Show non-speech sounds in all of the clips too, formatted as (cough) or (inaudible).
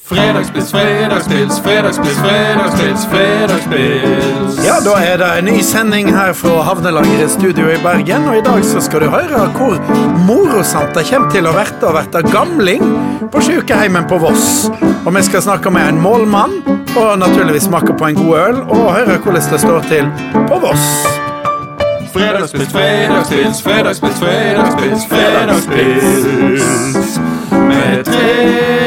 Fredagspils, fredagspils, fredagspils, fredagspils, fredagspils. Ja, da er det en ny sending her fra Havnelageret studio i Bergen. Og i dag så skal du høre hvor morosamt det kommer til å verte å verte gamling på sykehjemmet på Voss. Og vi skal snakke med en målmann, og naturligvis smake på en god øl, og høre hvordan det står til på Voss. Fredagspils, fredagspils, fredagspils, fredagspils, fredagspils. Med tre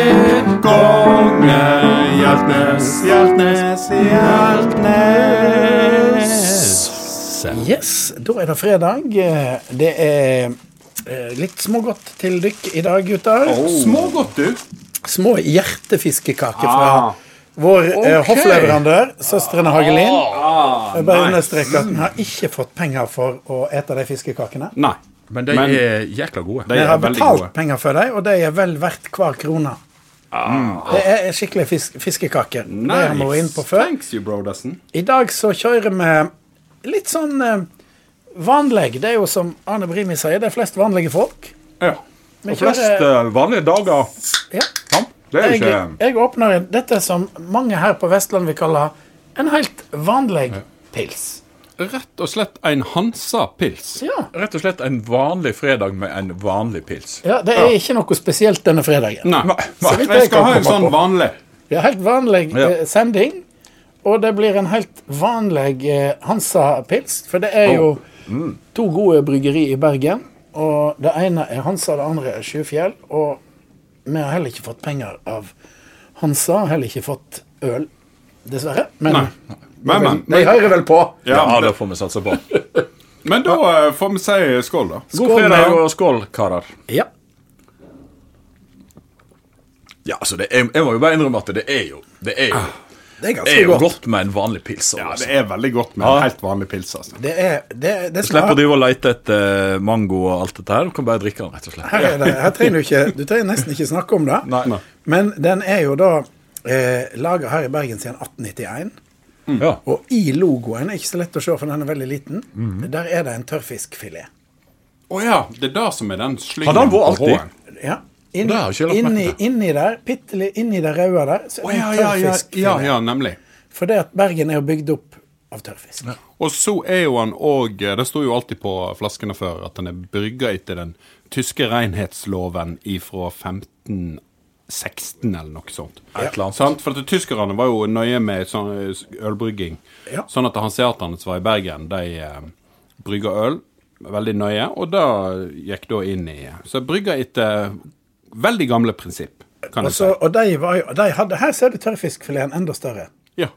ganger Hjeltnes, Hjeltnes, Hjeltnes. Yes, da er det fredag. Det er eh, litt smågodt til dykk i dag, gutter. Smågodt, du. Små hjertefiskekaker fra Ah. vår okay. Hoffleverandør, søstrene Hagelin. Ah, Jeg bare nice. understreker at vi har ikke fått penger for å ete de fiskekakene. Nei. Men de Men- er jækla gode. De Vi er har betalt gode. penger for dem, og de er vel verdt hver krone. Det er skikkelig fisk, fiskekaker. Det har vi vært inne på før. Thanks you, brodersen. I dag så kjører vi litt sånn eh, vanlig. Det er jo som Arne Brimi sier, det er flest vanlige folk. Ja. Vi Og flest kjører- eh, vanlige dager. ja. Ja, det er jo jeg, ikke jeg åpner dette som mange her på Vestland vil kalle en helt vanlig pils. Rett og slett en Hansa-pils. Ja. rett og slett en vanlig fredag med en vanlig pils. ja, det er ikke noe spesielt denne fredagen. Nei. Så vidt Jeg jeg skal ha en sånn på. vanlig. Ja, helt vanlig Ja. eh, sending, og det blir en helt vanlig eh, Hansa-pils. For det er jo to gode bryggeri i Bergen, og det ene er Hansa, det andre er Sjøfjell. Og vi har heller ikke fått penger av Hansa, heller ikke fått øl, dessverre. Men Nei. Men, men. de hører vel på. Ja, Ja, det får vi satse på. (laughs) Men da eh, får vi si skål, da. God Skål, fredag og skål, karer. Ja. Ja, altså, det er, jeg må jo bare innrømme at det er jo Det er jo, Det er det er jo godt. godt med en vanlig pils. Ja, altså. det er veldig godt med en helt vanlig pils, altså. Det er det, det du Slipper å ha- lete etter mango og alt dette her. Du kan bare drikke den, rett og slett. her, er det, her trenger du ikke Du trenger nesten ikke snakke om det. Nei. Nei. Men den er jo da eh, laga her i Bergen siden 1891. Ja. Og i logoen, ikke så lett å se, for den er veldig liten, Mm. der er det en tørrfiskfilet. Å ja, det er det som er den slyngen Har den vært på alltid? Ja. Inn, Det har ikke inni, inni der, pittelig, inni det røde der, så er det ja, en ja, ja, tørrfiskfilet. ja, ja, nemlig. For det at Bergen er jo bygd opp av tørrfisk. Og så er jo han òg Det sto jo alltid på flaskene før at han er brygga etter den tyske renhetsloven ifra 1516 eller noe sånt. Et eller annet. Sant? For at tyskerne var jo nøye med sånn eh, ølbrygging. Ja. Sånn at hanseaterne som var i Bergen, de eh, brygga øl veldig nøye, og det gikk da inn i Så brygga etter veldig gamle prinsipp, kan Og, du si. og de var jo, de hadde, her ser du tørrfiskfileten enda større. Ja.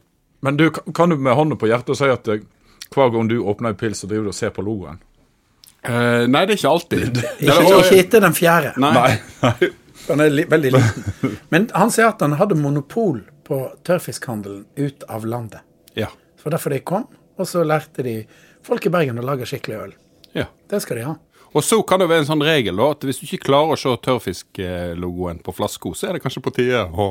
Men du, kan du med hånda på hjertet si at eh, hver gang du åpner en pils, så driver du og ser på logoen? Eh, nei, det er ikke alltid. (laughs) Ikke, ikke etter den fjerde. Nei. Nei. Den er li veldig liten. Men han sier at han hadde monopol på tørrfiskhandelen ut av landet. Ja. Så derfor de kom, og så lærte de folk i Bergen å lage skikkelig øl. ja. Det skal de ha. Og så kan det være en sånn regel da, at hvis du ikke klarer å se tørrfisklogoen på flaska, så er det kanskje på tide å,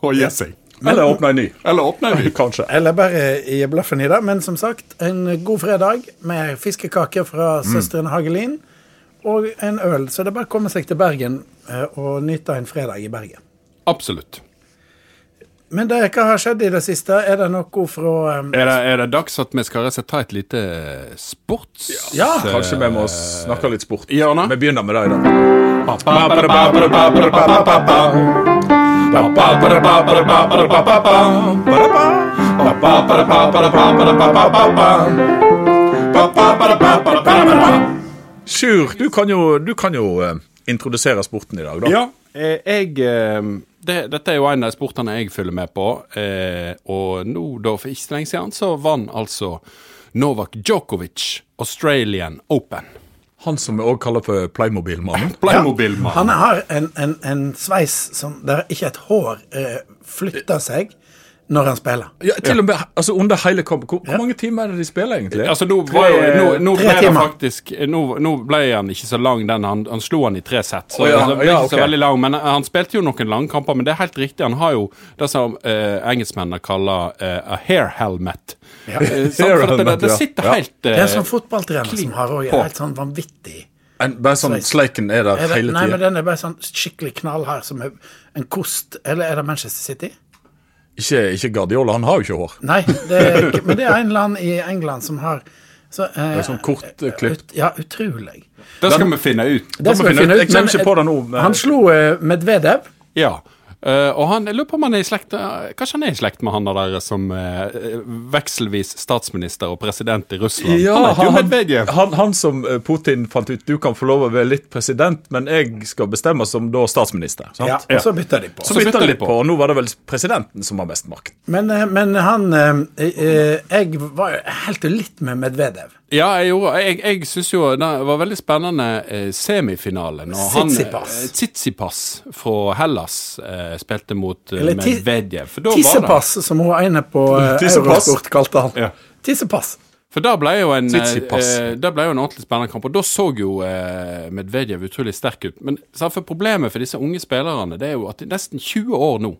å gi seg. Eller åpne en ny. Eller åpne en ny. (laughs) Kanskje. Eller bare gi blaffen i det. Men som sagt, en god fredag med fiskekaker fra søstrene Hagelin og en øl. Så det er bare å komme seg til Bergen eh, og nyte en fredag i Bergen. Absolutt. Men det, hva har skjedd i det siste? Er det noe fra um, Er det, er det dags at vi skal ta et lite sports... Ja, Kanskje vi må snakke litt sport. Hjørne? Vi begynner med det i dag. Sjur, du kan jo, du kan jo uh, introdusere sporten i dag, da. Ja, eh, jeg eh, det, Dette er jo en av de sportene jeg følger med på. Eh, og nå, da, for ikke så lenge siden, så vant altså Novak Djokovic Australian Open. Han som vi òg kaller for Playmobil-mannen. (laughs) Playmobil ja, Han har en, en, en sveis som der ikke et hår eh, flytter seg når han spiller. Ja, til og med altså, under hele kampen. Hvor, hvor mange timer er det de spiller, egentlig? Altså, nå, var jo, nå, nå Tre ble det timer. faktisk nå, nå ble han ikke så lang, den. Han, han slo han i tre sett. Så oh, ja. altså, Ja, ikke så veldig lang, men eh, han spilte jo noen langkamper. Men det er helt riktig, han har jo det som uh, engelskmennene kaller uh, a hair helmet. Ja. (laughs) Hair helmet at det, det sitter Ja. helt Det er en sånn fotballtrener som har en helt sånn vanvittig En, bare sånn sleiken er der hele tida. nei, men den er bare sånn skikkelig knallhard som en kost. Eller er det Manchester City? Ikke, ikke Guardiola, han har jo ikke hår. Nei, det er ikke, men det er en land i England som har så, eh, Det er sånn kort, eh, klipp. Ja, utrolig. Det skal vi finne ut. Det skal vi finne ut. ut. Jeg kommer ikke på det nå, men- Han slo eh, Medvedev. Ja. Eh, og han, jeg lurer på om han er i slekt eh, Kanskje han er i slekt med han der som uh, vekselvis statsminister og president i Russland? Ja, han han, han, han som Putin fant ut du kan få lov å være litt president, men jeg skal bestemme som da statsminister. sant? Ja, og så bytta de på. Så bytta de på, og nå var det vel presidenten som har mest makt. Men, men han eh, Jeg var jo helt litt med Medvedev. Ja, jeg gjorde Jeg, jeg syns jo det var veldig spennende semifinalen. semifinale Tsitsipas. Tsitsipas fra Hellas eh, spilte mot eh, Eller Medvedev. For da var det Tissepass, som hun ene på eh, (laughs) Eurosport kalte han. Ja. Tissepass. For da ble jo en, eh, ble jo en ordentlig spennende kamp, og da så jo eh, Medvedev utrolig sterk ut. Men for problemet for disse unge spillerne det er jo at i nesten 20 år nå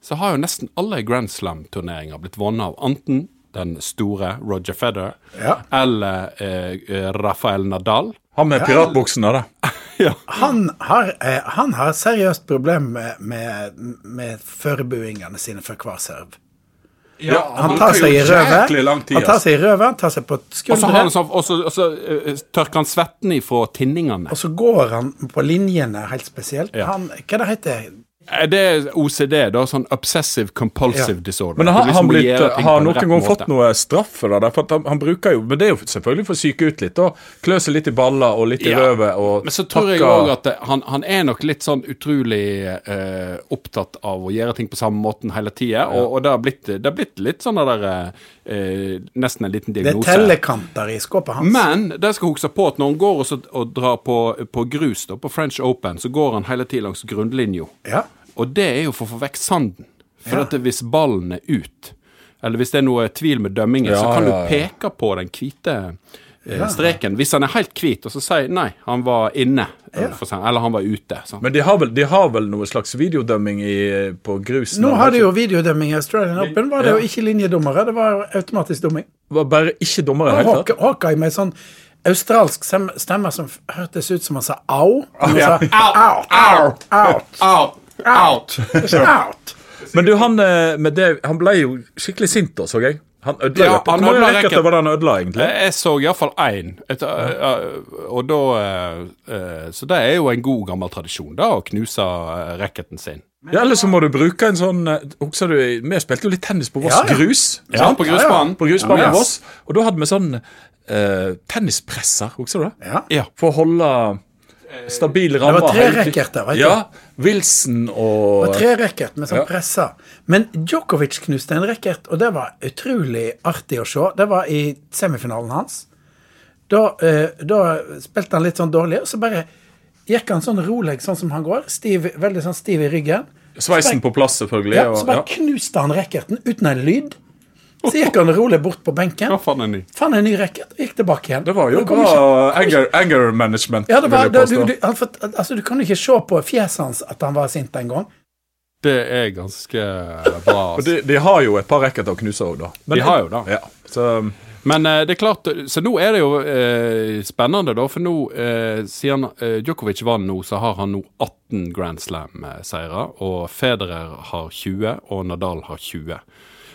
så har jo nesten alle Grand Slam-turneringer blitt vunnet av enten den store Roger Federer Ja. eller eh, eh, Rafael Nadal. Han med piratbuksene, da. (laughs) ja. Han har, eh, han har seriøst problem med, med, med forberedelsene sine for hver serve. Han tar seg i røvet, tid. han tar altså. seg i røvet, han tar seg på Og så skuldre, han og så, og så uh, tørker han svetten ifra tinningene. og så går han på linjene helt spesielt. Ja. Han, hva det heter Eh, Det er OCD, da. Sånn obsessive compulsive Ja. disorder. Men har, liksom han, blitt, har noen gang fått noe straff for det? For at han, han bruker jo Men det er jo selvfølgelig for å psyke ut litt. og Klø seg litt i baller og litt i Ja. røvet. Og Men så tror jeg takke- òg at det, han, han er nok litt sånn utrolig eh, opptatt av å gjøre ting på samme måten hele tida, og, og det, har blitt, det har blitt litt sånn der eh, Nesten en liten diagnose. Det er tellekanter i skåpet hans. Men det skal huske på at når han går og, så, og drar på, på grus da, på French Open, så går han hele tida langs grunnlinja. Ja. Og det er jo for å få vekk sanden. For Ja. at det, hvis ballen er ut, eller hvis det er noe tvil med dømmingen, så kan ja, du ja. peke på den hvite eh, streken. Hvis han er helt hvit, og så sier nei, han var inne, Ja. for eller han var ute. Sant? Men de har, vel, de har vel noe slags videodømming i, på grus? Nå har de jo videodømming i Australian Open. Var det Ja. jo ikke linjedommere, det var automatisk domming. var bare ikke dommere i det hele tatt? Hawkeye med sånn australsk stemme som hørtes ut som han sa au. Han Ja. sa out, out, out, Out! Out! out. Men du, han, eh, med det, han ble jo skikkelig sint da, så jeg. Han ødela Ja, Hvor mange ødela var det han ødela, egentlig? Jeg så iallfall én. Et, øh, og da øh, Så det er jo en god gammel tradisjon, da, å knuse racketen sin. Ja, Eller så må du bruke en sånn eh, Husker du, Vi spilte jo litt tennis på Voss Ja, ja. grus. Ja, sant? på grusbanen. På grusbanen Ja. yes. Voss. Og da hadde vi sånn uh, tennispresser, husker du det? Ja. Ja. For å holde stabil ramme. var tre hele tiden. racketer, vet du. Ja. Wilson og Og tre racket med sånn Ja. presser. Men Djokovic knuste en racket, og det var utrolig artig å se. Det var i semifinalen hans. Da, eh, da spilte han litt sånn dårlig, og så bare gikk han sånn rolig, sånn som han går. Stiv, veldig sånn stiv i ryggen. Sveisen på plass, selvfølgelig. Ja, så bare ja. knuste han racketen uten en lyd. Så gikk han rolig bort på benken, Hva er ny? fant en ny racket og gikk tilbake igjen. Det var jo bra anger, anger management. Ja, det var, vil jeg det, påstå. du, du, for, altså, du kan jo ikke se på fjeset hans at han var sint en gang. Det er ganske bra. (laughs) Altså. de, de har jo et par racketer å knuse òg, da. Men- De har jo det. Ja, så Men eh, det er klart, så nå er det jo eh, spennende, da. For nå, eh, siden eh, Djokovic vant nå, så har han nå 18 Grand Slam-seire. Og Federer har 20, og Nadal har 20.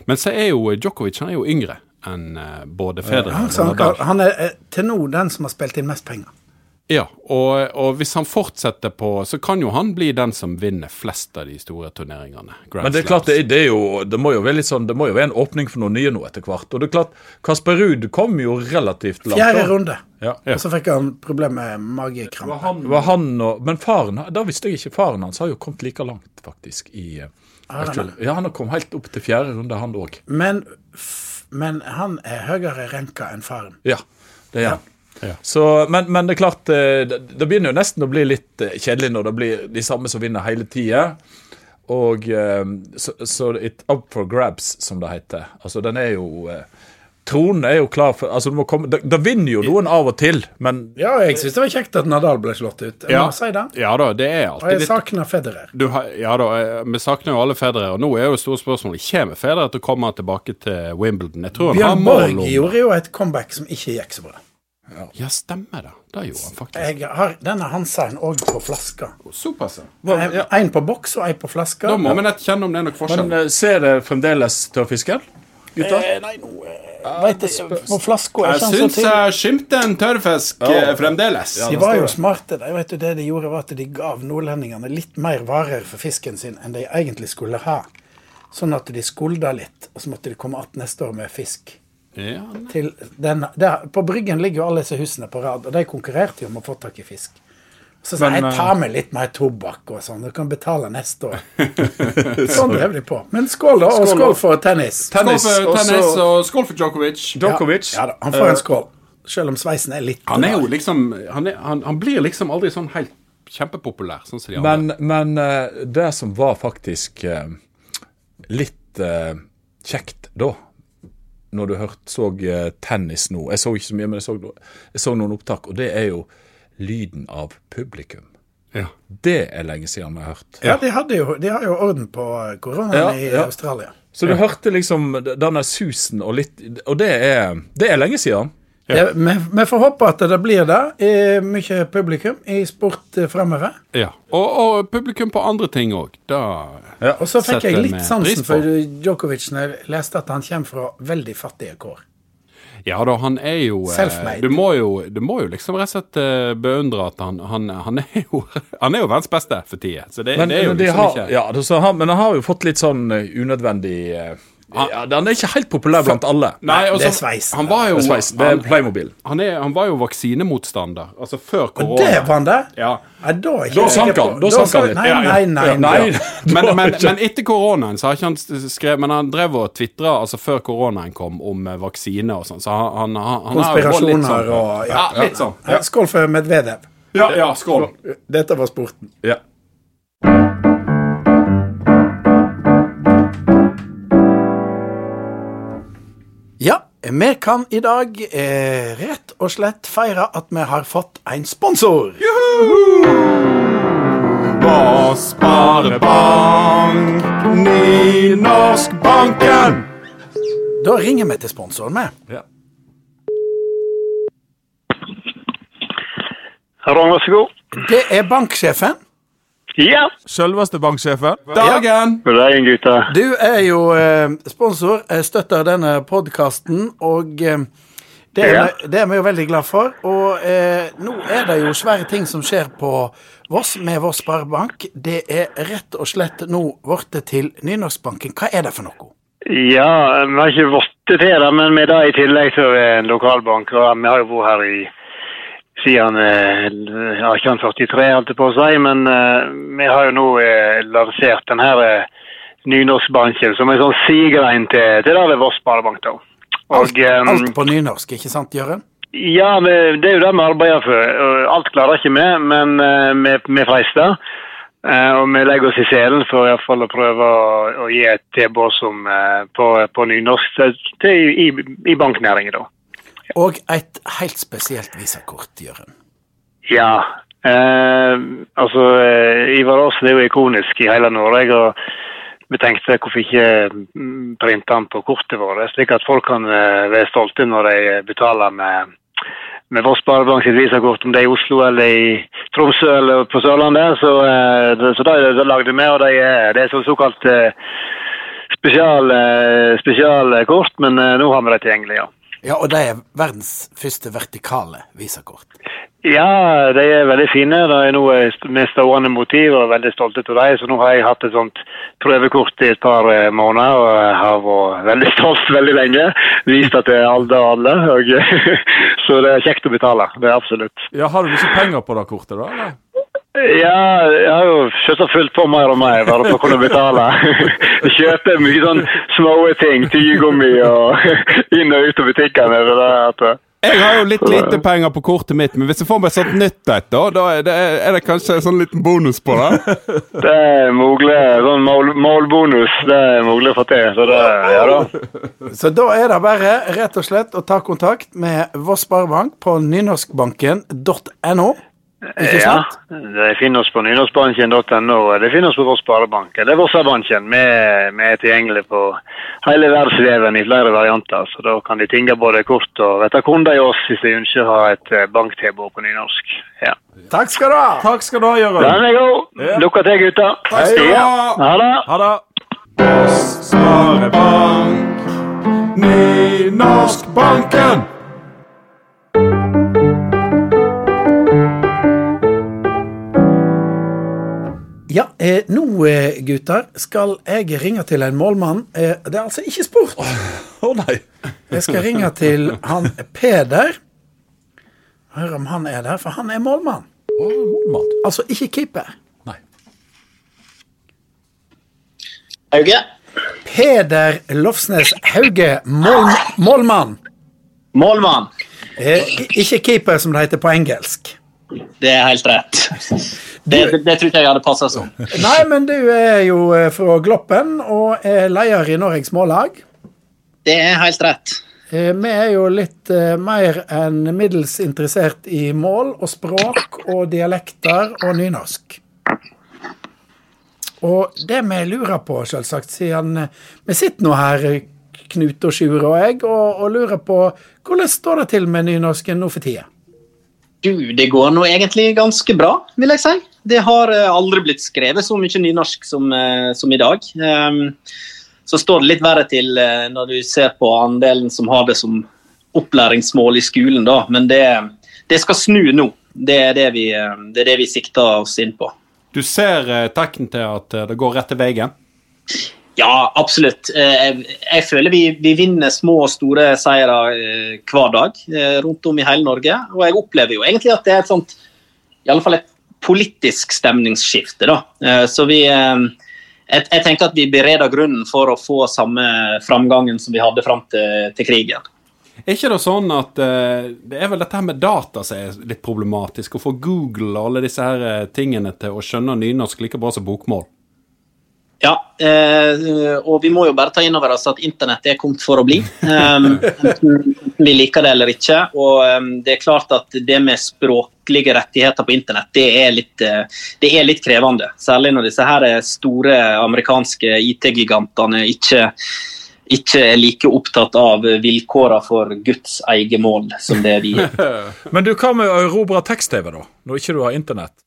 Men så er jo Djokovic han er jo yngre enn eh, både Federer ja, og Nadal. han er eh, til nå den som har spilt inn mest penger. Ja, og, og hvis han fortsetter på, så kan jo han bli den som vinner flest av de store turneringene. Grand Men det er klart, det, det er jo Det må jo være litt sånn Det må jo være en åpning for noe nye nå etter hvert. Og det er klart, Kasper Ruud kom jo relativt langt. Fjerde runde. Ja. Og så fikk han problemer med magekrampe. Var han og Men faren Da visste jeg ikke. Faren hans har jo kommet like langt, faktisk, i eh. Ja, han har kommet helt opp til fjerde runde, han òg. Men, men han er høyere renka enn faren. Ja, det er han. Ja. Så, men, men det er klart, eh, det, det begynner jo nesten å bli litt eh, kjedelig når det blir de samme som vinner hele tida. Og eh, så, så it up for grabs, som det heter. Altså, den er jo Tronen er jo klar for Altså, du må komme, da, det vinner jo noen av og til, men Ja, jeg syns det var kjekt at Nadal ble slått ut. Jeg Ja. må si det. Ja da, det er alltid Og jeg savner Federer. du ja da, eh, Vi savner jo alle Federer, og nå er jo store spørsmålet Kommer Federer til å komme tilbake til Wimbledon? Jeg tror han har Bjørn Borg gjorde jo et comeback som ikke gikk så bra. Ja, stemmer det. Det gjorde han faktisk. Jeg har denne Hansaen òg på flaska. Såpass, ja. En på boks og en på flaska. Da må vi nett kjenne om det er noe forskjell. Men eh, ser det fremdeles tørrfisker? Gutta? Eh, nei, nå eh, vet jeg, På flaska Jeg syns jeg skimter en tørrfisk ja. fremdeles. De var jo smarte. De, vet du, det de gjorde, var at de gav nordlendingene litt mer varer for fisken sin enn de egentlig skulle ha. Sånn at de skulda litt, og så måtte de komme att neste år med fisk. Ja, denne. Der, på Bryggen ligger jo alle disse husene på rad, og de konkurrerte jo om å få tak i fisk. Så sa jeg tar ta med litt mer tobakk og sånn, du kan betale neste år. (laughs) sånn drev de på. Men skål, da, og Skål, skål for tennis. Skål for tennis, også... tennis, og skål for Djokovic. Djokovic. Ja, ja da, han får en skål. Selv om sveisen er litt Han er jo liksom Han, er, han, han blir liksom aldri sånn helt kjempepopulær, sånn som de andre. Men, men eh, det som var faktisk eh, litt eh, kjekt da, når du hørte, så eh, tennis nå Jeg så ikke så mye, men jeg så, jeg så noen opptak, og det er jo lyden av publikum. Ja. Det er lenge siden vi har hørt. Ja, de, hadde jo, de har jo orden på koronaen Ja, i ja. Australia. Så du hørte liksom denne susen og litt Og det er, det er lenge siden. Vi, vi får håpe at det blir det. Eh, mye publikum i sport eh, fremover. ja. Og, og publikum på andre ting òg. Da Og så fikk jeg litt sansen for Djokovic når jeg leste at han kommer fra veldig fattige kår. Ja da, han er jo Selfmade. Du, må jo du må jo liksom rett og slett eh, beundre at han, han, han er jo (laughs) Han er jo verdens beste for tida. Så det, Men, det er jo men, liksom har, ikke ja, så men han har jo fått litt sånn eh, unødvendig eh, ja, Han er ikke helt populær blant alle. Nei, det er altså, sveisen. Han var jo Det er sveis, det er han, Playmobil. han, er, han var jo vaksinemotstander. Altså før Og det var han det? Ja. Ja, da Da sank han, da sank han litt. Nei, nei, nei. Ja, nei. (laughs) Men, men, men etter koronaen så har ikke han skrevet Men han drev og tvitra altså før koronaen kom om eh, vaksine og sånn. Så han, han, han, han har litt Konspirasjoner sånn, og ja, litt sånn. Ja, Skål for Medvedev. Ja, ja, skål. Dette var sporten. Ja. Vi kan i dag eh, rett og slett feire at vi har fått en sponsor. Vår Sparebank, Nynorskbanken. Da ringer vi til sponsoren med. Ja. Hallo, vær så god. Det er banksjefen. Ja. Selveste banksjefen. Dagen. God dagen, gutta. Du er jo eh, sponsor, støtter denne podkasten, og eh, det, er, Ja. det er vi jo veldig glad for. Og eh, nå er det jo svære ting som skjer på Voss med Voss Sparebank. Det er rett og slett nå blitt til Nynorskbanken. Hva er det for noe? Ja, vi har ikke blitt til det, men vi er da i tillegg til er vi en lokalbank. og Vi har jo vært her i siden han ja, ikke han 43, holdt jeg på å si, men uh, vi har jo nå uh, lansert den her eh, nynorskbanken som en sånn sigrein til, til det Voss Sparebank. da. Og, eh, alt på nynorsk, ikke sant, Jørund? Ja, det er jo det vi arbeider for. Alt klarer ikke vi, men eh, vi, vi freister. Eh, Og vi legger oss i selen for i hvert fall å prøve å, å gi et tilbud som eh, på, på nynorsk til, til, i, i banknæringen. da. Og et helt spesielt visakort, Jørund. Ja. Eh, altså, eh, Ivar Aasen er jo ikonisk i hele Norge. og vi tenkte hvorfor ikke mm, printe den på kortet vårt, slik at folk kan eh, være stolte når de betaler med, med Voss Sparebank sitt visakort, om det er i Oslo eller i Tromsø eller på Sørlandet. Så, eh, så det, det lagde vi, og det er, det er så såkalt spesialkort, spesial, men nå har vi det tilgjengelig, ja. Ja, og det er verdens første vertikale visakort. Ja, de er veldig fine. Det er noe med stående motiv og veldig stolte av dem. Så nå har jeg hatt et sånt prøvekort i et par eh, måneder og har vært veldig (laughs) stolt veldig lenge. Vist at det er alle og alle. (laughs) Og, så det er kjekt å betale. Det er absolutt. Ja, Har du ikke penger på det kortet, da? eller? Ja, jeg har jo selvsagt fulgt på mer og mer bare for å kunne betale. (laughs) Jeg kjøper mye sånn små ting. tyggegummi og inn og ut av butikkene. Jeg har jo litt lite penger på kortet mitt, men hvis jeg får meg sånt nytt et, da, da er det, er det kanskje en sånn liten bonus på det? (laughs) Det er mulig. Sånn mål, målbonus. Det er mulig å få til. Så det, ja da. Så da er det bare rett og slett å ta kontakt med Voss Sparebank på nynorskbanken.no. Ja, de finner oss på nynorskbanken.no. De finner oss på vår sparebank. Det er Vossabanken. Vi vi er tilgjengelig på hele verdensveven i flere varianter. Så da kan de tinge både kort og vette kunder i oss hvis de ønsker å ha et eh, banktilbud på nynorsk. Ja. Takk skal du ha! Takk skal du ha, Jørund. Den er god. Ja. Lykke til, gutta. Takk skal du Ja. ha. Ha det. Ha det. Sparebank, Nynorskbanken. Ja, eh, nå, eh, gutter, skal jeg ringe til en målmann. Eh, det er altså ikke sport. Å nei. Jeg skal ringe til han Peder. Hør om han er der, for han er målmann. Oh, målmann. Altså ikke keeper. Nei. Hauge. Peder Lofsnes Hauge, mål, målmann. Målmann. Eh, ikke keeper, som det heter på engelsk. Det er helt rett. Det, det, det tror ikke jeg hadde passa som. Nei, men du er jo eh, fra Gloppen og er leder i Norges Mållag. Det er helt rett. Eh, Vi er jo litt eh, mer enn middels interessert i mål og språk og dialekter og nynorsk. Og det vi lurer på, selvsagt, siden vi sitter nå her, Knut og Sjur og jeg, og, og lurer på hvordan står det til med nynorsken nå for tida? Du, det går nå egentlig ganske bra, vil jeg si. Det har eh, aldri blitt skrevet så mye nynorsk som, eh, som i dag. Ehm, så står det litt verre til eh, når du ser på andelen som har det som opplæringsmål i skolen, da. Men det, det skal snu nå. Det er det, vi, det er det vi sikter oss inn på. Du ser tegn til at det går rett til veien? Ja, absolutt. Jeg, jeg føler vi, vi vinner små og store seire hver dag rundt om i hele Norge. Og jeg opplever jo egentlig at det er et sånt i alle fall et politisk stemningsskifte. da. Eh, Så vi eh, jeg, jeg tenker at vi bereder grunnen for å få samme framgangen som vi hadde fram til, til krigen. Er ikke det sånn at eh, det er vel dette her med data som er litt problematisk? Å få Google og alle disse her tingene til å skjønne nynorsk like bra som bokmål? Ja, eh, og vi må jo bare ta inn over oss at internett er kommet for å bli. Enten vi liker det eller ikke. Og det er klart at det med språklige rettigheter på internett, det er litt, eh, det er litt krevende. Særlig når disse her store amerikanske IT-gigantene ikke, ikke er like opptatt av vilkårene for Guds eget mål som det vi er. (laughs) Men du, hva med å erobre tekst-TV, da? Når ikke du har internett?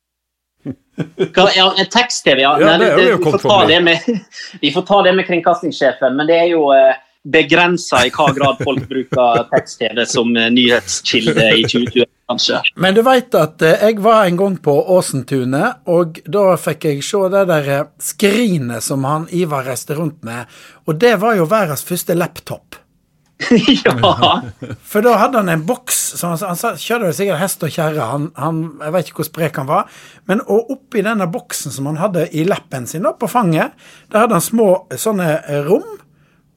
Hva- Ja, Tekst-TV, ja. Ja, det er vi, får ta det med, (laughs) vi får ta det med kringkastingssjefen, men det er jo eh, begrensa i hva grad folk bruker tekst-TV som eh, nyhetskilde i 2020, kanskje. Men du veit at eh, jeg var en gang på Åsentunet, og da fikk jeg se det der skrinet som han Ivar reiste rundt med, og det var jo verdens første laptop. (laughs) ja. (laughs) For da hadde han en boks så Han, han kjørte sikkert hest og kjerre, han, han, jeg vet ikke hvor sprek han var. Men og oppi denne boksen som han hadde i lappen sin da, på fanget, der hadde han små sånne eh, rom.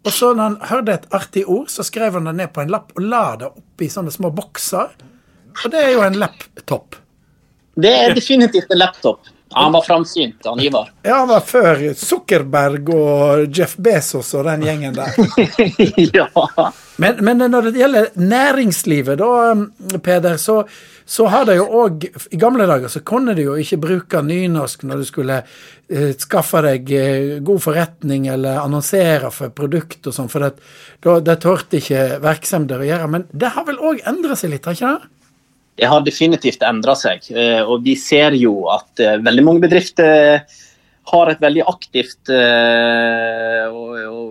Og så når han hørte et artig ord, så skrev han det ned på en lapp og la det oppi sånne små bokser. Og det er jo en laptop. Det er definitivt en laptop. Han var framsynt, han Ivar. Ja, han var før Zuckerberg og Jeff Bezos og den gjengen der. (laughs) ja. Men, men når det gjelder næringslivet, da, Peder, så, så har det jo òg I gamle dager så kunne du jo ikke bruke nynorsk når du skulle eh, skaffe deg eh, god forretning eller annonsere for produkt og sånn, for det, da, det tørte ikke virksomheter å gjøre. Men det har vel òg endra seg litt, har ikke det? Det har definitivt endra seg. eh, Og vi ser jo at eh, veldig mange bedrifter har et veldig aktivt eh,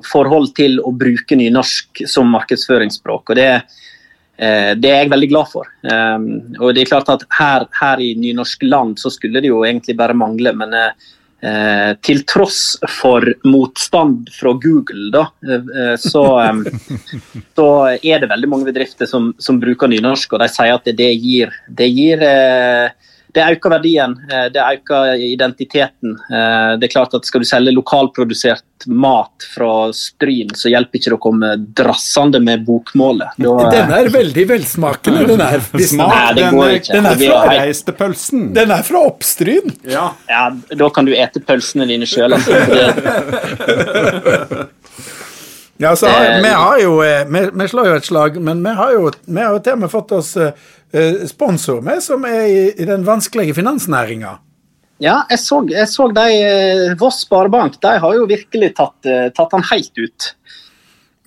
forhold til å bruke nynorsk som markedsføringsspråk. og det, eh, det er jeg veldig glad for. Og det er klart at her, her i nynorsk land så skulle det jo egentlig bare mangle, men eh, til tross for motstand fra Google, da, eh, så, eh, (laughs) så er det veldig mange bedrifter som, som bruker nynorsk, og de sier at det, det gir, det gir eh, det øker verdien, eh, det øker identiteten. Eh, Det er klart at Skal du selge lokalprodusert mat fra Stryn, så hjelper ikke det å komme drassende med bokmålet. Da, eh, Den er veldig velsmakende, den her. Hvis Nei, det den, går eh, ikke. Den er fra Reistepølsen. pølsen. Den er fra Oppstryn. Ja. ja, da kan du ete pølsene dine sjøl. Altså, (laughs) Ja, så har, vi har jo eh, vi, vi slår jo et slag, men vi har jo, vi har jo til og med fått oss eh, sponsor med, som er i, i den vanskelige finansnæringa. Ja, jeg så, jeg så de eh, Voss Sparebank de har jo virkelig tatt, eh, tatt han helt ut.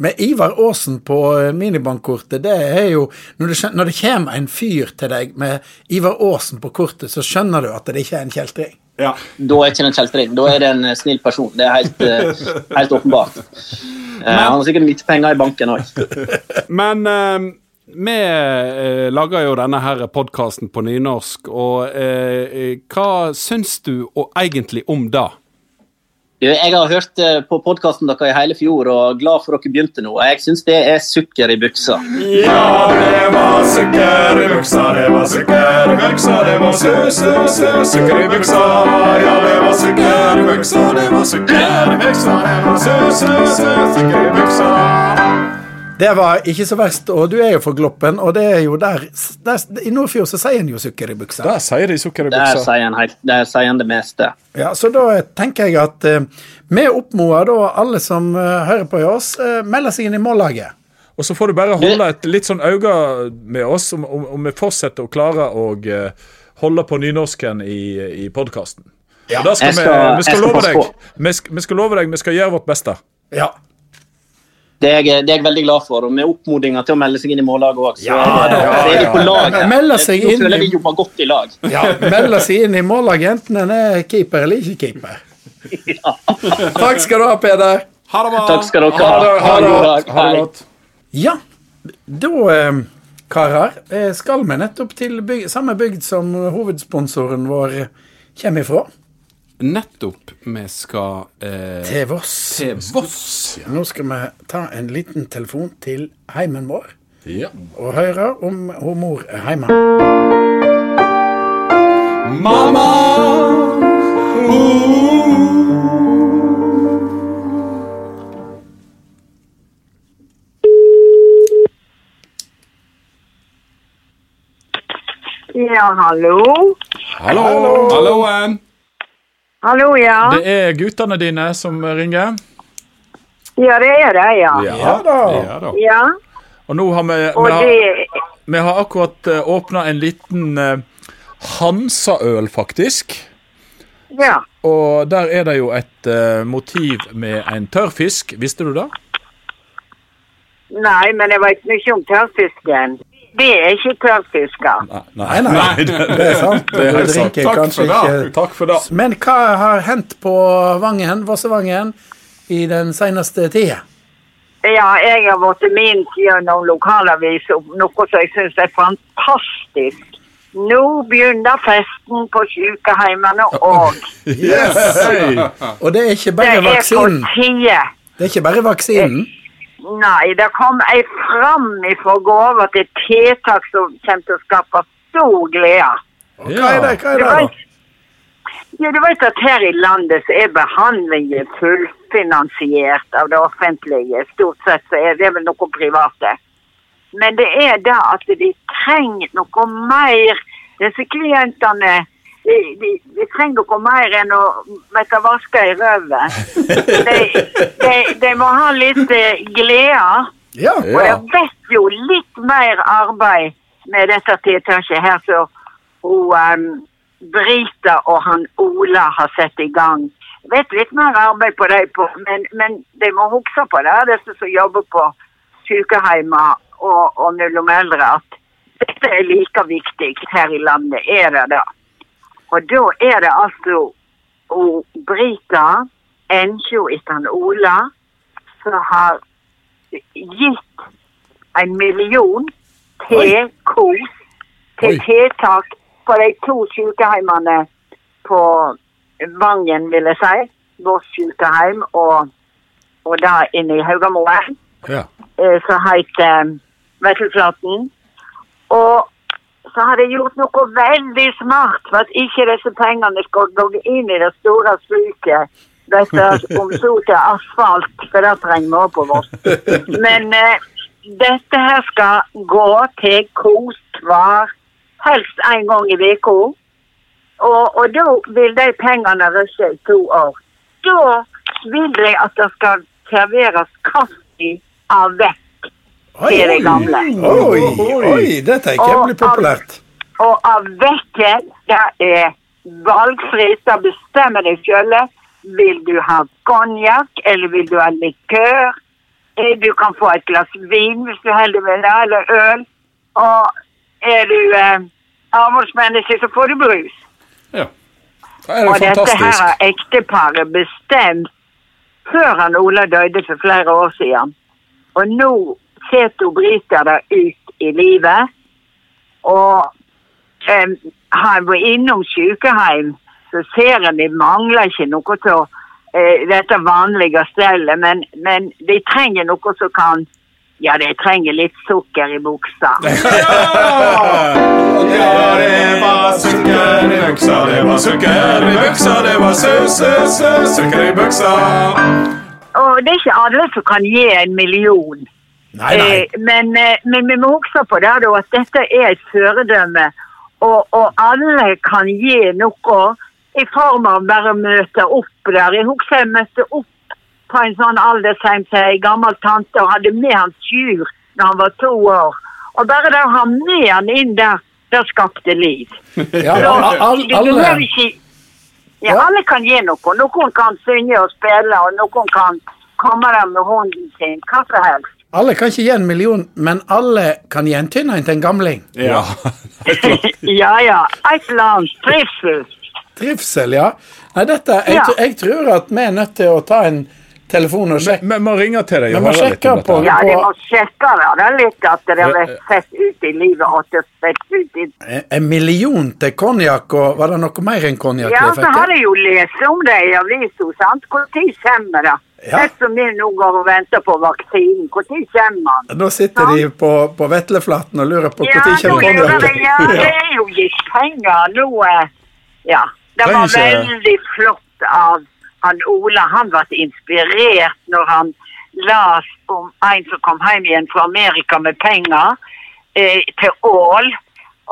Med Ivar Aasen på minibankkortet, det er jo når det, når det kommer en fyr til deg med Ivar Aasen på kortet, så skjønner du at det ikke er en kjeltring. Ja. Da er det ikke en kjeltring, da er det en snill person. Det er helt, (laughs) helt åpenbart. Eh, han har sikkert mye penger i banken òg. (laughs) Men eh, vi eh, lager jo denne her podkasten på nynorsk, og eh, hva syns du og egentlig om det? Jeg har hørt eh, på podkasten deres i hele fjor og er glad for dere begynte nå. og Jeg syns det er sukker i buksa. Ja, det var sukker i buksa, det var sukker i buksa, det var su, su, su, sukker i buksa. Ja, det var sukker i buksa, det var sukker i buksa, det var su, su, su, sukker i buksa. Det var ikke så verst, og du er jo for Gloppen, og det er jo der, der I Nordfjord så sier en jo sukker i buksa. Der sier de sukker i Der buksa. sier han, helt, der sier en det meste. Ja, Så da tenker jeg at eh, vi oppmoder da alle som eh, hører på oss, uh, melder seg inn i mållaget. Og så får du bare holde et litt sånn øye med oss om, om, om vi fortsetter å klare å eh, holde på nynorsken i, i podkasten. Ja, skal jeg vi, skal- vi jeg skal skal love deg vi skal, vi skal love deg vi skal gjøre vårt beste. Ja. Det er, jeg, det er jeg veldig glad for. Og med oppmodinga til å melde seg inn i mållaget òg, så Ja, det, da, så er vi på lag. her. Seg Nå inn føler vi jobber godt i lag. ja melder seg inn i mållaget, enten en er keeper eller ikke keeper. Takk skal du ha, Peder. Ha det bra! Takk skal dere ha. Ha dag. Ha det godt. Ja, da, karer, eh, skal vi nettopp til byg samme bygd som hovedsponsoren vår kommer ifra. Nettopp. Vi skal eh, Til Voss. til Voss. Nå skal vi ta en liten telefon til heimen vår Ja. og høre om hun mor er hjemme. Mamma! Ja, hallo? Hallo. Halloen! Hallo, ja. Det er guttene dine som ringer. Ja, det er det, ja. Ja da. Ja da. Ja, Og nå har vi, og vi, har, det vi har akkurat uh, åpna en liten uh, Hansa-øl, faktisk. Ja. Og der er det jo et eh, motiv med en tørrfisk. Visste du det? Nei, men jeg vet mye om tørrfisken. Det er ikke tørrfisker. Nei, nei, det er sant. Det er helt Du sant. drinker Takk kanskje for det. ikke- Takk for det. Men hva har hendt på Vangen, Vossevangen i den seneste tida? Ja, jeg har vært minst gjennom lokalavis om noe som jeg syns er fantastisk. Nå begynner festen på sykehjemmene òg. Yes! Og det er ikke Det bare er på vaksinen. tide. Det er ikke bare vaksinen. Nei, det kom ei fram ifra gåva til tiltak som kommer til å skape stor glede. Hva er det, hva er det da? vet, ja, du vet at her i landet så er behandlingen fullfinansiert av det offentlige. Stort sett så er det vel noe private. Men det er det at de trenger noe mer. Disse klientene de, vi, vi, trenger noe mer enn å måtte vaske i røven. De, de, de må ha litt eh, glede. Ja. Og jeg vet jo litt mer arbeid med dette tiltaket her som um, Brita og han Ola har satt i gang. Jeg vet litt mer arbeid på dem, men, men de må huske på det, disse som jobber på sykehjem og, og mellom eldre, at dette er like viktig her i landet. Er det det? Og da er det altså Brita, Ensjo etter Ola, som har gitt en million til KOS, til tiltak på de to sykehjemmene på Vangen, vil jeg si. Vårt sykehjem og, og da inne i Haugamoen, Ja. eh, som heter Vettelflaten. Og så har de gjort noe veldig smart for at ikke disse pengene skal gå inn i det store sluket. Dette om så til asfalt, for det trenger vi også på Voss. Men eh, dette her skal gå til kos hver, helst en gang i uka. Og, og da vil de pengene rushe i to år. Da vil de at det skal serveres kaffe av vekk til de gamle. Oi, oi, det tenker jeg blir populært. Og av vekken, det er valgfritt. Da bestemmer deg sjøl. Vil du ha konjakk, eller vil du ha likør? Eh, Du kan få et glass vin hvis du heller vil det, eller øl. Og er du eh, avholdsmenneske, så får du brus. Ja. Det er Og fantastisk. dette her har ekteparet bestemt før han Ola døde for flere år siden. Og nå setter bryter det ut i livet. Og em, han var innom sykehjem, så ser en de mangler ikke noe til uh, dette vanlige stellet, men, men de trenger noe som kan Ja, de trenger litt sukker i buksa. (laughs) Ja, det var sukker i buksa, det var sukker i buksa, det var sø-sø-sø-sukker i buksa. Og det er ikke alle som kan gi en million. Nei, nei. Eh, men, eh, men vi må huske på det, da, at dette er et føredømme. Og, og alle kan gi noe i form av bare å møte opp der. Jeg husker jeg møtte opp på en sånn aldersheim til ei gammel tante og hadde med han Sjur da han var to år. Og bare det å ha med han inn der, det skapte liv. (laughs) Ja, Så, al- du, du alle, ikke ja, Ja. alle kan gi noe. Noen kan synge og spille, og noen kan komme der med hunden sin. Hva som helst. Alle kan ikke gi en million, men alle kan gi en tynn til en gamling. Ja. (laughs) ja, ja. Et eller annet. Trivsel. Trivsel, ja. Nei, dette, jeg, Ja. jeg tror at vi er nødt til å ta en telefon og sjekke. Vi må ringe til deg Vi og må høre litt sjekke om dette. på-. Ja, de må sjekke det. Det er litt at det har sett ut i livet og det sett ut i En- En million til konjakk, og var det noe mer enn konjakk? Ja, så har jeg jo lest om det i avisa, sant. Når kommer det? Ja. Sett som vi nå går og venter på vaksinen. Når kommer den? Nå sitter de på, på Vetleflaten og lurer på når ja, kommer den? det, (laughs) ja, det er jo gitt penger nå. eh, Ja. Det var veldig flott av han Ola. Han ble inspirert når han las om en som kom hjem igjen fra Amerika med penger eh, til Ål.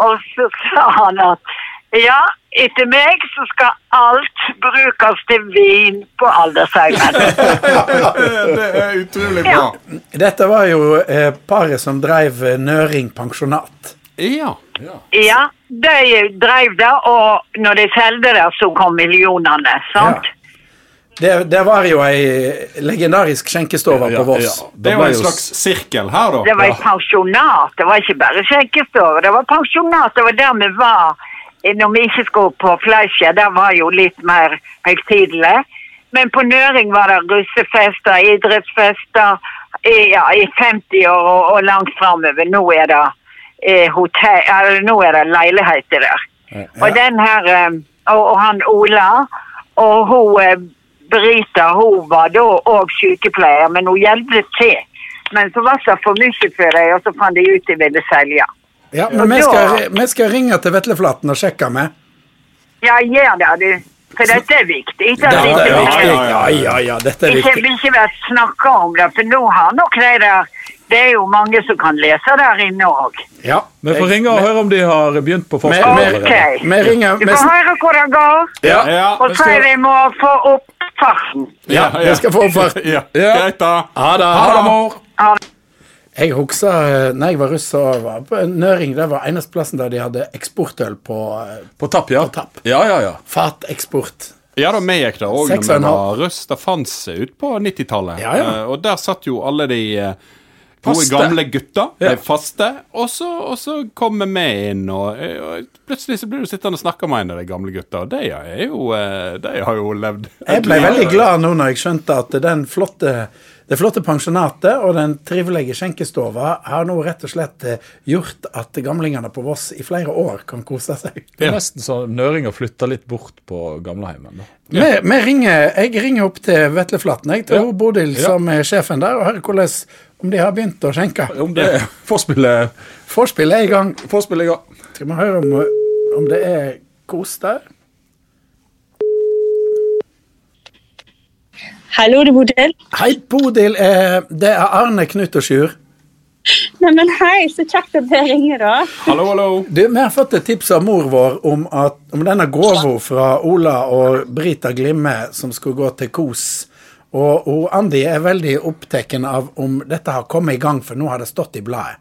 Og så sa han at ja, etter meg så skal alt brukes til vin på aldersheimen. (laughs) (laughs) det er utrolig bra. Dette var jo eh, paret som drev eh, Nøring pensjonat. Ja. Ja, de drev det, og når de solgte det, så kom millionene. sant? Ja. Det, det var jo ei legendarisk skjenkestove Ja, på Voss. ja. Det var en slags sirkel her, da. Det var et pensjonat. Det var ikke bare skjenkestove. Det var pensjonat. Det var der vi var når vi ikke skulle på Fleischer. Der var jo litt mer høytidelig. Men på Nøring var det russefester, idrettsfester i, ja, i 50 år og, og langt framover. Nå er det eh, hotell, eller, nå er det leiligheter der. Og den her eh, og, og han Ola og hun eh, Brita hun var da òg sykepleier, men hun hjelpte til. Men så var det for mye for dem, og så fant de ut de ville selge. Ja, men vi skal, vi skal ringe til Vetleflaten og sjekke med. Ja, gjør det, du. For dette er viktig. Det er Dette er viktig. ja, Ja, ja, ja, dette er Ikke, viktig. ikke vært snakka om det, for nå har nok de der Det er jo mange som kan lese der inne òg. Ja. Vi får ringe og høre om de har begynt på Men- forskning Okay. Vi ringer Du får høre hvor det går, ja, Ja, og så er de må få opp farten. ja, vi skal få opp Ja, Ja. greit, da. Ha det. Ha det, mor. Jeg husker eh, når jeg var russ så var på Nøring, det var eneste plassen der de hadde eksportøl på eh, På tapp, ja. På tapp. Ja, ja, ja. fateksport. Ja, da vi gikk der òg da vi var russ. Det fantes ut på 90-tallet. Ja, ja. Eh, og der satt jo alle de gode, Faste. gamle gutta, Ja. faste. Og så, og så kommer vi inn, og, og plutselig så blir du sittende og snakke med en av de gamle gutta. Og de er jo De har jo levd Jeg ble veldig glad nå når jeg skjønte at den flotte, det flotte pensjonatet og den trivelige skjenkestova har nå rett og slett eh, gjort at gamlingene på Voss i flere år kan kose seg. Det er nesten så Nøringer flytter litt bort på gamleheimen. da. Vi, vi ringer, jeg ringer opp til Vetleflaten jeg, til Ja. Bodil Ja. som er sjefen der, og hører hvordan, om de har begynt å skjenke. Om det er Forspillet Forspillet er i gang. Forspillet i gang. Skal vi høre om, om det er kos der? Hallo, det er Bodil. Hei, Bodil. Eh, det er Arne Knut og Sjur. Neimen, hei, så kjekt at dere ringer, da. Hallo, hallo. Du, Vi har fått et tips av mor vår om, at, om denne gåva fra Ola og Brita Glimme som skulle gå til KOS Og, og Andi er veldig opptatt av om dette har kommet i gang, for nå har det stått i bladet.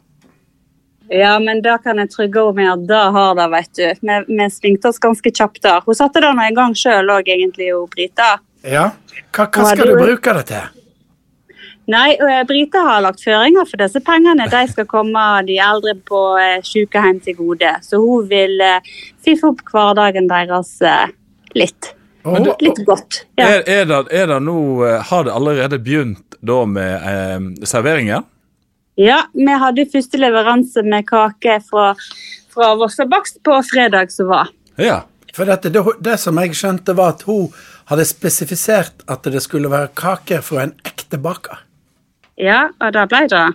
Ja, men da kan jeg trygge henne med at da har det, vet du. Vi, vi svingte oss ganske kjapt der. Hun satte det nå i gang sjøl òg, egentlig, hun Brita. Ja, Hva, hva skal du- bruke det til? Nei, Brita har lagt føringer for disse pengene. De skal komme de eldre på eh, sykehjem til gode. Så hun vil fiffe opp hverdagen deres litt. Og, Litt godt. Ja. Er, er, det, er det nå Har det allerede begynt da med eh, serveringen? ja, vi hadde første leveranse med kake fra, fra Vossabakst på fredag som var. Ja. for dette, det, det som jeg skjønte, var at hun hadde spesifisert at det skulle være kaker fra en ekte baker. Ja, og det ble det.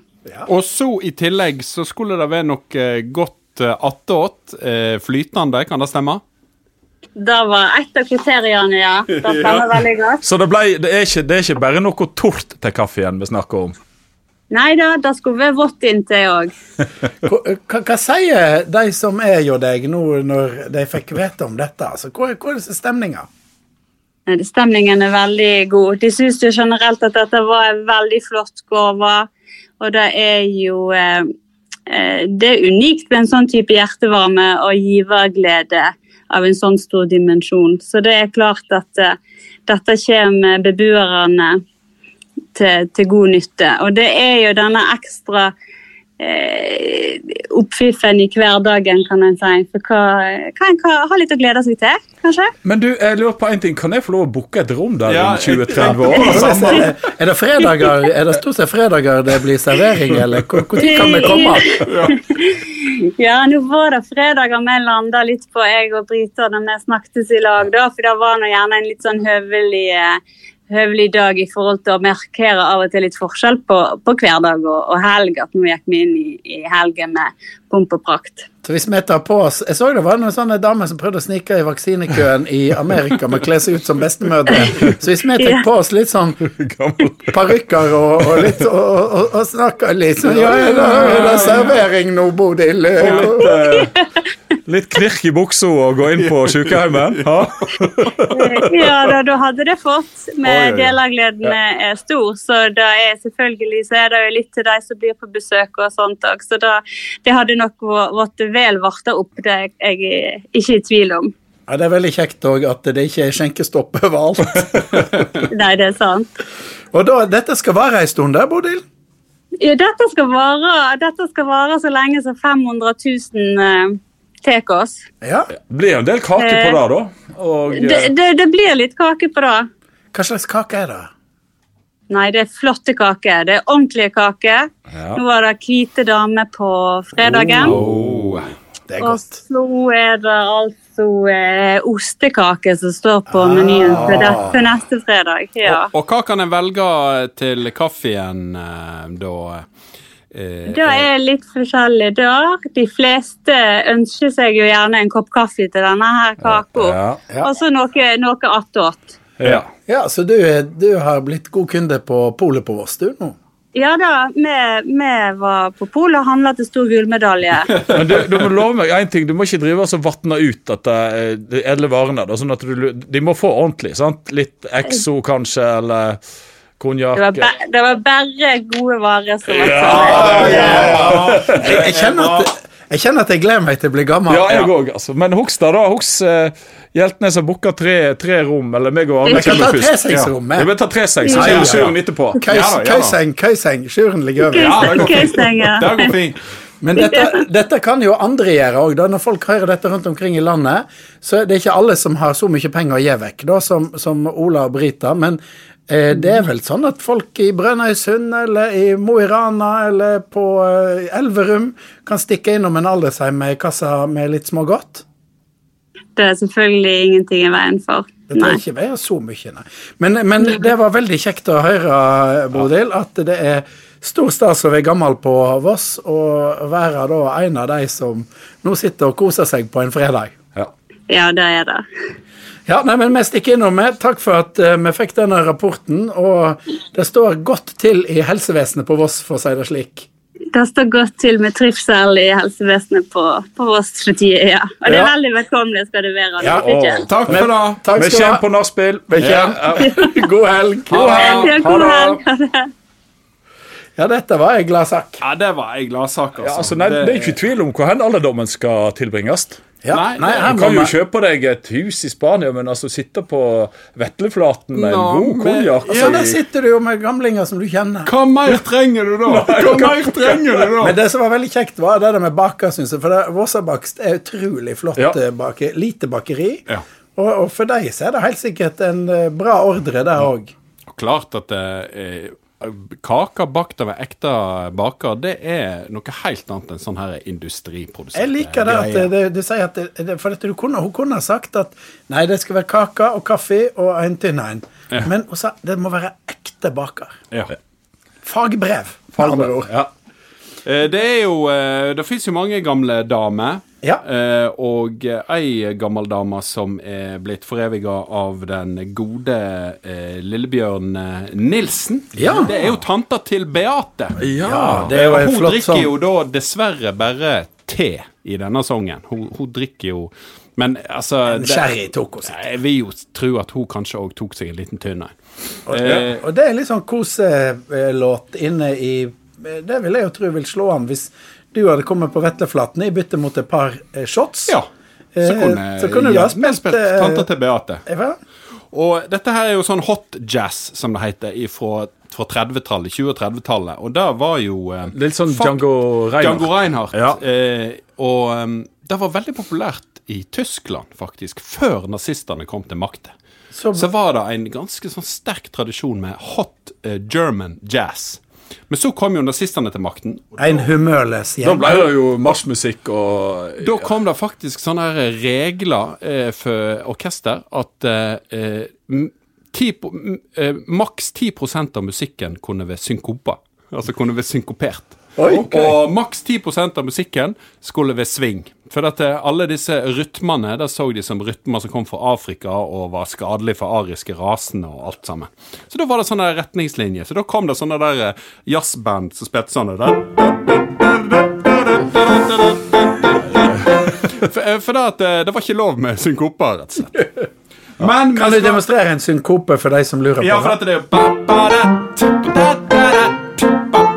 Og så i tillegg så skulle det være noe eh, godt eh, attåt. Eh, flytende, kan det stemme? Det var et av kriteriene, ja. (laughs) Det stemmer veldig godt. Så det, ble, det, er ikke, det er ikke bare noe tort til kaffen vi snakker om? Nei da, det skulle være vått inntil òg. (laughs) Hva, hva, hva sier de som er jo deg nå når de fikk vite om dette? Altså, hva, hva er stemninga? Stemningen er veldig god. De syns jo generelt at dette var en veldig flott gave. Og det er jo eh, eh, Det er unikt med en sånn type hjertevarme og giverglede av en sånn stor dimensjon. Så det er klart at eh, dette kommer beboerne til, til god nytte. Og det er jo denne ekstra eh, oppfiffen i hverdagen, kan en si. For hva, kan en kan ha litt å glede seg til, kanskje? Men du, jeg lurer på en ting. Kan jeg få lov å booke et rom der Ja, om 20-30 (laughs) år? Er det, er det fredager Er det stort sett fredager det blir servering, eller når kan vi komme? Ja, nå var det fredager vi landa litt på, jeg og Brita, da vi snakkes i lag. da, For det var nå gjerne en litt sånn høvelig, eh, høvelig dag i forhold til å markere av og til litt forskjell på, på hverdag og, og helg. At nå gikk vi inn i, i helgen med pomp og prakt. Så hvis vi tar på oss Jeg så det var noen sånne damer som prøvde å snike i vaksinekøen i Amerika med å kle seg ut som bestemødre. Så hvis vi tar på oss litt sånn parykker og, og litt og, og, og snakker litt sånn Ja, er det, er det servering nå, Bodil? Litt, eh, litt knirk i buksa og gå inn på sykehjemmet? Ja. Ja, da, da hadde det fått. Oi. delergleden er stor, så det er selvfølgelig så er det jo litt til de som blir på besøk og sånt òg. Så da, det hadde nok vært vel varta opp, det er jeg ikke i tvil om. Ja, Det er veldig kjekt òg at det ikke er skjenkestopp (laughs) overalt. Nei, det er sant. Og da, dette skal vare ei stund, der, Bodil? Ja, dette, skal vare, dette skal vare så lenge som 500 000 uh, tar oss. Ja. Det blir en del kake på det, da. Og, eh, Det, det, det blir litt kake på det. Hva slags kake er det? Nei, det er flotte kaker. Det er ordentlige kaker. Ja. Nå var det hvite damer på fredagen. Oh. Det er Og så er det altså eh, ostekake som står på menyen for, dette neste fredag. Ja. Og, og hva kan en velge til kaffen eh, da? Eh, Det er litt forskjellig der. De fleste ønsker seg jo gjerne en kopp kaffe til denne her kaka. Ja. Ja. Og så noe, noe attåt. Ja. Ja, så du, du har blitt god kunde på Polet på Voss, du nå? Ja da, vi, vi var på polet og handla til stor gullmedalje. (laughs) Men du, du må love meg en ting. Du må ikke drive og så vatne ut dette, eh, de edle varene. Da, sånn at du, de må få ordentlig. sant? Litt Exo kanskje, eller konjakk. Det var, det var bare gode varer som var Ja, ja, ja, Jeg, jeg, kjenner at, jeg kjenner at jeg gleder meg til å bli gammel. Ja, jeg òg, altså. Men husk da, da. Husk uh, Hjeltnes har booka tre, tre rom, eller meg og Arne kommer først. tresengsrom, Ja. vi. Vi vil ta treseng, så Ja, ja, kommer ja. Sjøren etterpå. Ja ja køyseng, køyseng. Sjuren ligger over. Ja, det går fint. Det går fint. Men dette, dette kan jo andre gjøre òg. Når folk hører dette rundt omkring i landet, så er det ikke alle som har så mye penger å gi vekk, da, som, som Ola og Brita. Men eh, det er vel sånn at folk i Brønnøysund eller i Mo i Rana eller på eh, Elverum kan stikke innom en aldersheim med kassa med litt smågodt? Det er selvfølgelig ingenting i veien for. Det trenger ikke være så mye, nei. Men, men det var veldig kjekt å høre, Bodil, at det er stor stas å være gammel på Voss og være da en av de som nå sitter og koser seg på en fredag. Ja. Ja, det er det. Ja, nei, men vi stikker innom med. Takk for at eh, vi fikk denne rapporten. Og det står godt til i helsevesenet på Voss, for å si det slik. det står godt til med trivsel i helsevesenet på, på Voss for tida, ja. Og det er Ja. veldig velkommen skal du være. Ja, Takk for det. Takk Vi kommer på nachspiel. Vi Ja. (laughs) God helg. Ha det. Ja, god helg. Ha det. Ja, dette var ei gladsak. Ja, det var ei gladsak, altså. Ja, altså, nei, det er ikke tvil om hvor hen alderdommen skal tilbringes. Ja. Nei, Nei, Du kan jo kjøpe deg et hus i Spania, men altså sitte på Vetleflaten med en god konjakk Ja, der sitter du jo med gamlinger som du kjenner. Hva mer trenger du da? Hva mer trenger du da? Men det som var veldig kjekt, var det der med baker, syns jeg. For det- Vossabakst er utrolig flott Ja. eh, bake, lite bakeri. Ja. Og, og for deg så er det helt sikkert en eh, bra ordre der òg. Klart at eh, kaker bakt av en ekte baker, det er noe helt annet enn sånn her industriprodusert Jeg liker det at det, du sier at det, For at du kunne, hun kunne ha sagt at nei, det skal være kake og kaffe og en tynn en. Ja. Men hun sa det må være ekte baker. Ja. Fagbrev. med andre ord. Ja. Eh, Det er jo eh, Det fins jo mange gamle damer. Ja. Eh, og ei gammel dame som er blitt foreviga av den gode eh, Lillebjørn eh, Nilsen. Ja. Det er jo tanta til Beate. Ja, det er jo en hun flott drikker jo da dessverre bare te i denne sangen. Hun, hun drikker jo Men altså En Sherry tok hun. Jeg vil jo tro at hun kanskje òg tok seg en liten tynn en. Og, Eh, og det er litt sånn koselåt inne i Det vil jeg jo tro vil slå an hvis du hadde kommet på Vetleflaten i bytte mot et par eh, shots. ja. Så Eh, kunne, så kunne du ha spilt, spilt eh, tanta til Beate. Ja, Og dette her er jo sånn hot jazz, som det heter, fra, fra 30-tallet, 20- og 30-tallet. Og det var jo eh, Litt sånn Django Reinhardt. Django Reinhardt. Ja. Eh, og um, det var veldig populært i Tyskland, faktisk, før nazistene kom til makta. Så- Så var det en ganske sånn sterk tradisjon med hot eh, German jazz. Men så kom jo nazistene til makten. En humørløs Da ble det jo marsjmusikk og Da kom det faktisk sånne her regler eh, for orkester at eh, eh, 10 på- eh, maks 10 av musikken kunne være synkopa. Altså kunne være synkopert. Oi, Og- maks 10% av musikken skulle være swing. For at eh, alle disse rytmene der så de som rytmer som kom fra Afrika og var skadelige for ariske rasene og alt sammen. Så da var det sånne retningslinjer. Så da kom det sånne der eh, jazzband som spilte sånne der. For, eh, for det, at, det var ikke lov med synkoper, rett og slett. Men Kan du demonstrere en synkope for de som lurer på ja, for det? at det er jo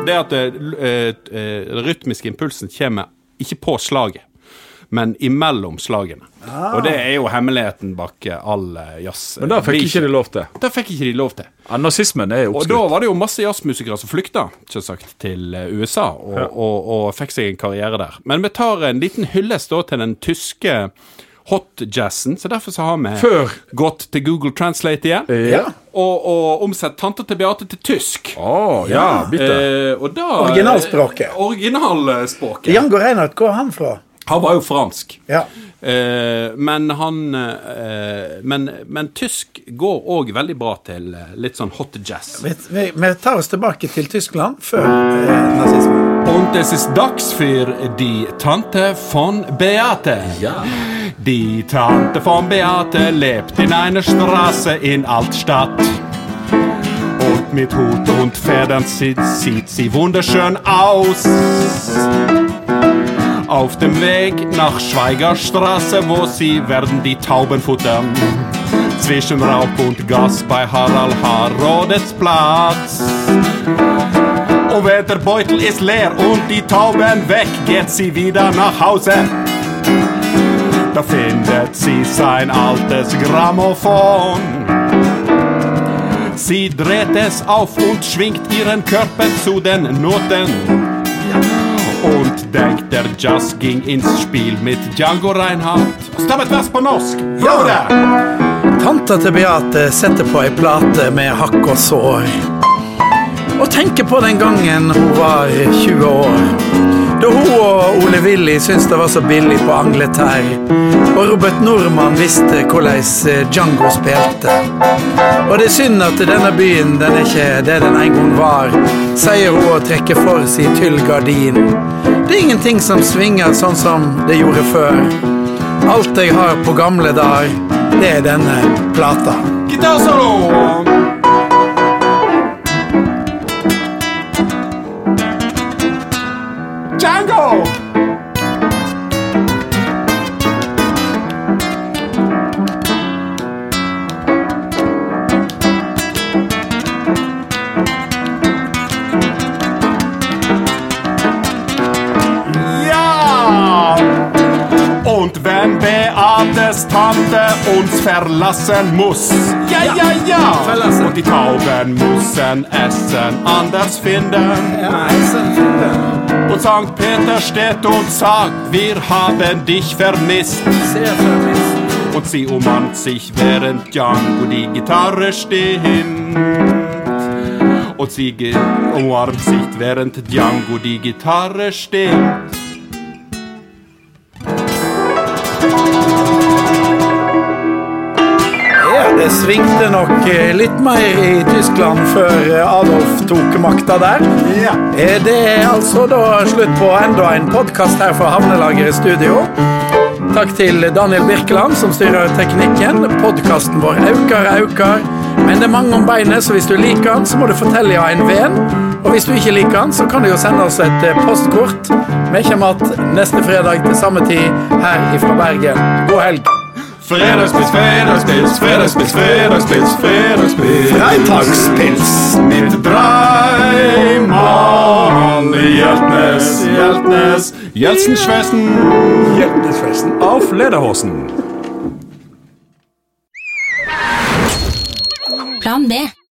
Det at det, eh, eh, den rytmiske impulsen kommer ikke på slaget, men imellom slagene. Og det er jo hemmeligheten bak eh, all eh, jazz. Men det fikk ikke de lov til. Det fikk ikke de lov til. Ja, Nazismen er jo Og da var det jo masse jazzmusikere som flykta selvsagt, til eh, USA og, og, og fikk seg en karriere der. Men vi tar en liten hyllest da til den tyske hot-jazzen, så derfor så har vi Før. gått til Google Translate igjen. Ja. Og, og omsett tante til Beate til tysk. Oh, ja, bitte. Eh, og da Originalspråket. eh, Originalspråket. Django Reinhardt, hvor er han fra? Han var jo fransk. Ja. Eh, men han eh, men, men tysk går òg veldig bra til eh, litt sånn hot jazz. Vi, vi, vi tar oss tilbake til Tyskland før eh, nazismen. Und es ist dags für die Tante von Beate. Ja. Die Tante von Beate lebt in einer Straße in Altstadt. Und mit Hut und Federn sieht, sieht sie wunderschön aus. Auf dem Weg nach Schweigerstraße, wo sie werden die Tauben futtern. Zwischen Rauch und Gas bei Harald Harodets Platz. Und wenn der Beutel ist leer und die Tauben weg, geht sie wieder nach Hause. Da findet sie sein altes Grammophon. Sie dreht es auf und schwingt ihren Körper zu den Noten. Und denkt, der Jazz ging ins Spiel mit Django Reinhardt. Stammet vers på norsk? Ja! det! Tanta til Beate setter på ei plate med hakk og sår. Og tenker på den gangen hun var 20 år. Da hun og Ole Willy syntes det var så billig på Angleterre. Og Robert Nordmann visste hvordan eh, Django spilte. Og det er synd at denne byen den er ikke det den en gang var, sier hun og trekker for seg tyll gardin. Det er ingenting som svinger sånn som det gjorde før. Alt jeg har på gamle dager, det er denne plata. Gitarsolo! Landet uns verlassen muss. Ja, ja, ja! Verlassen. Und die Tauben müssen Essen anders finden. Ja, Essen finden. Und St. Peter steht und sagt, wir haben dich vermisst. Sehr vermisst. Und sie umarmt sich, während Django die Gitarre stimmt. Und sie umarmt sich, während Django die Gitarre stimmt. Det svingte nok eh, litt mer i Tyskland før eh, Adolf tok makta der. Ja. Det er altså da slutt på enda en podkast her fra Havnelager i studio. Takk til Daniel Birkeland som styrer teknikken. Podkasten vår aukar og aukar. Men det er mange om beinet, så hvis du liker den, så må du fortelle ja en venn. Og hvis du ikke liker den, så kan du jo sende oss et eh, postkort. Vi kommer igjen neste fredag til samme tid her ifra Bergen. God helg. Fredagspils, fredagspils, fredagspils, fredagspils, fredagspils. Freitagspils. Mit Dreimann Hjeltnes, Hjeltnes, Jeltsenschwessen. Hjeltnesfesten. Auf Lederhosen. Plan B.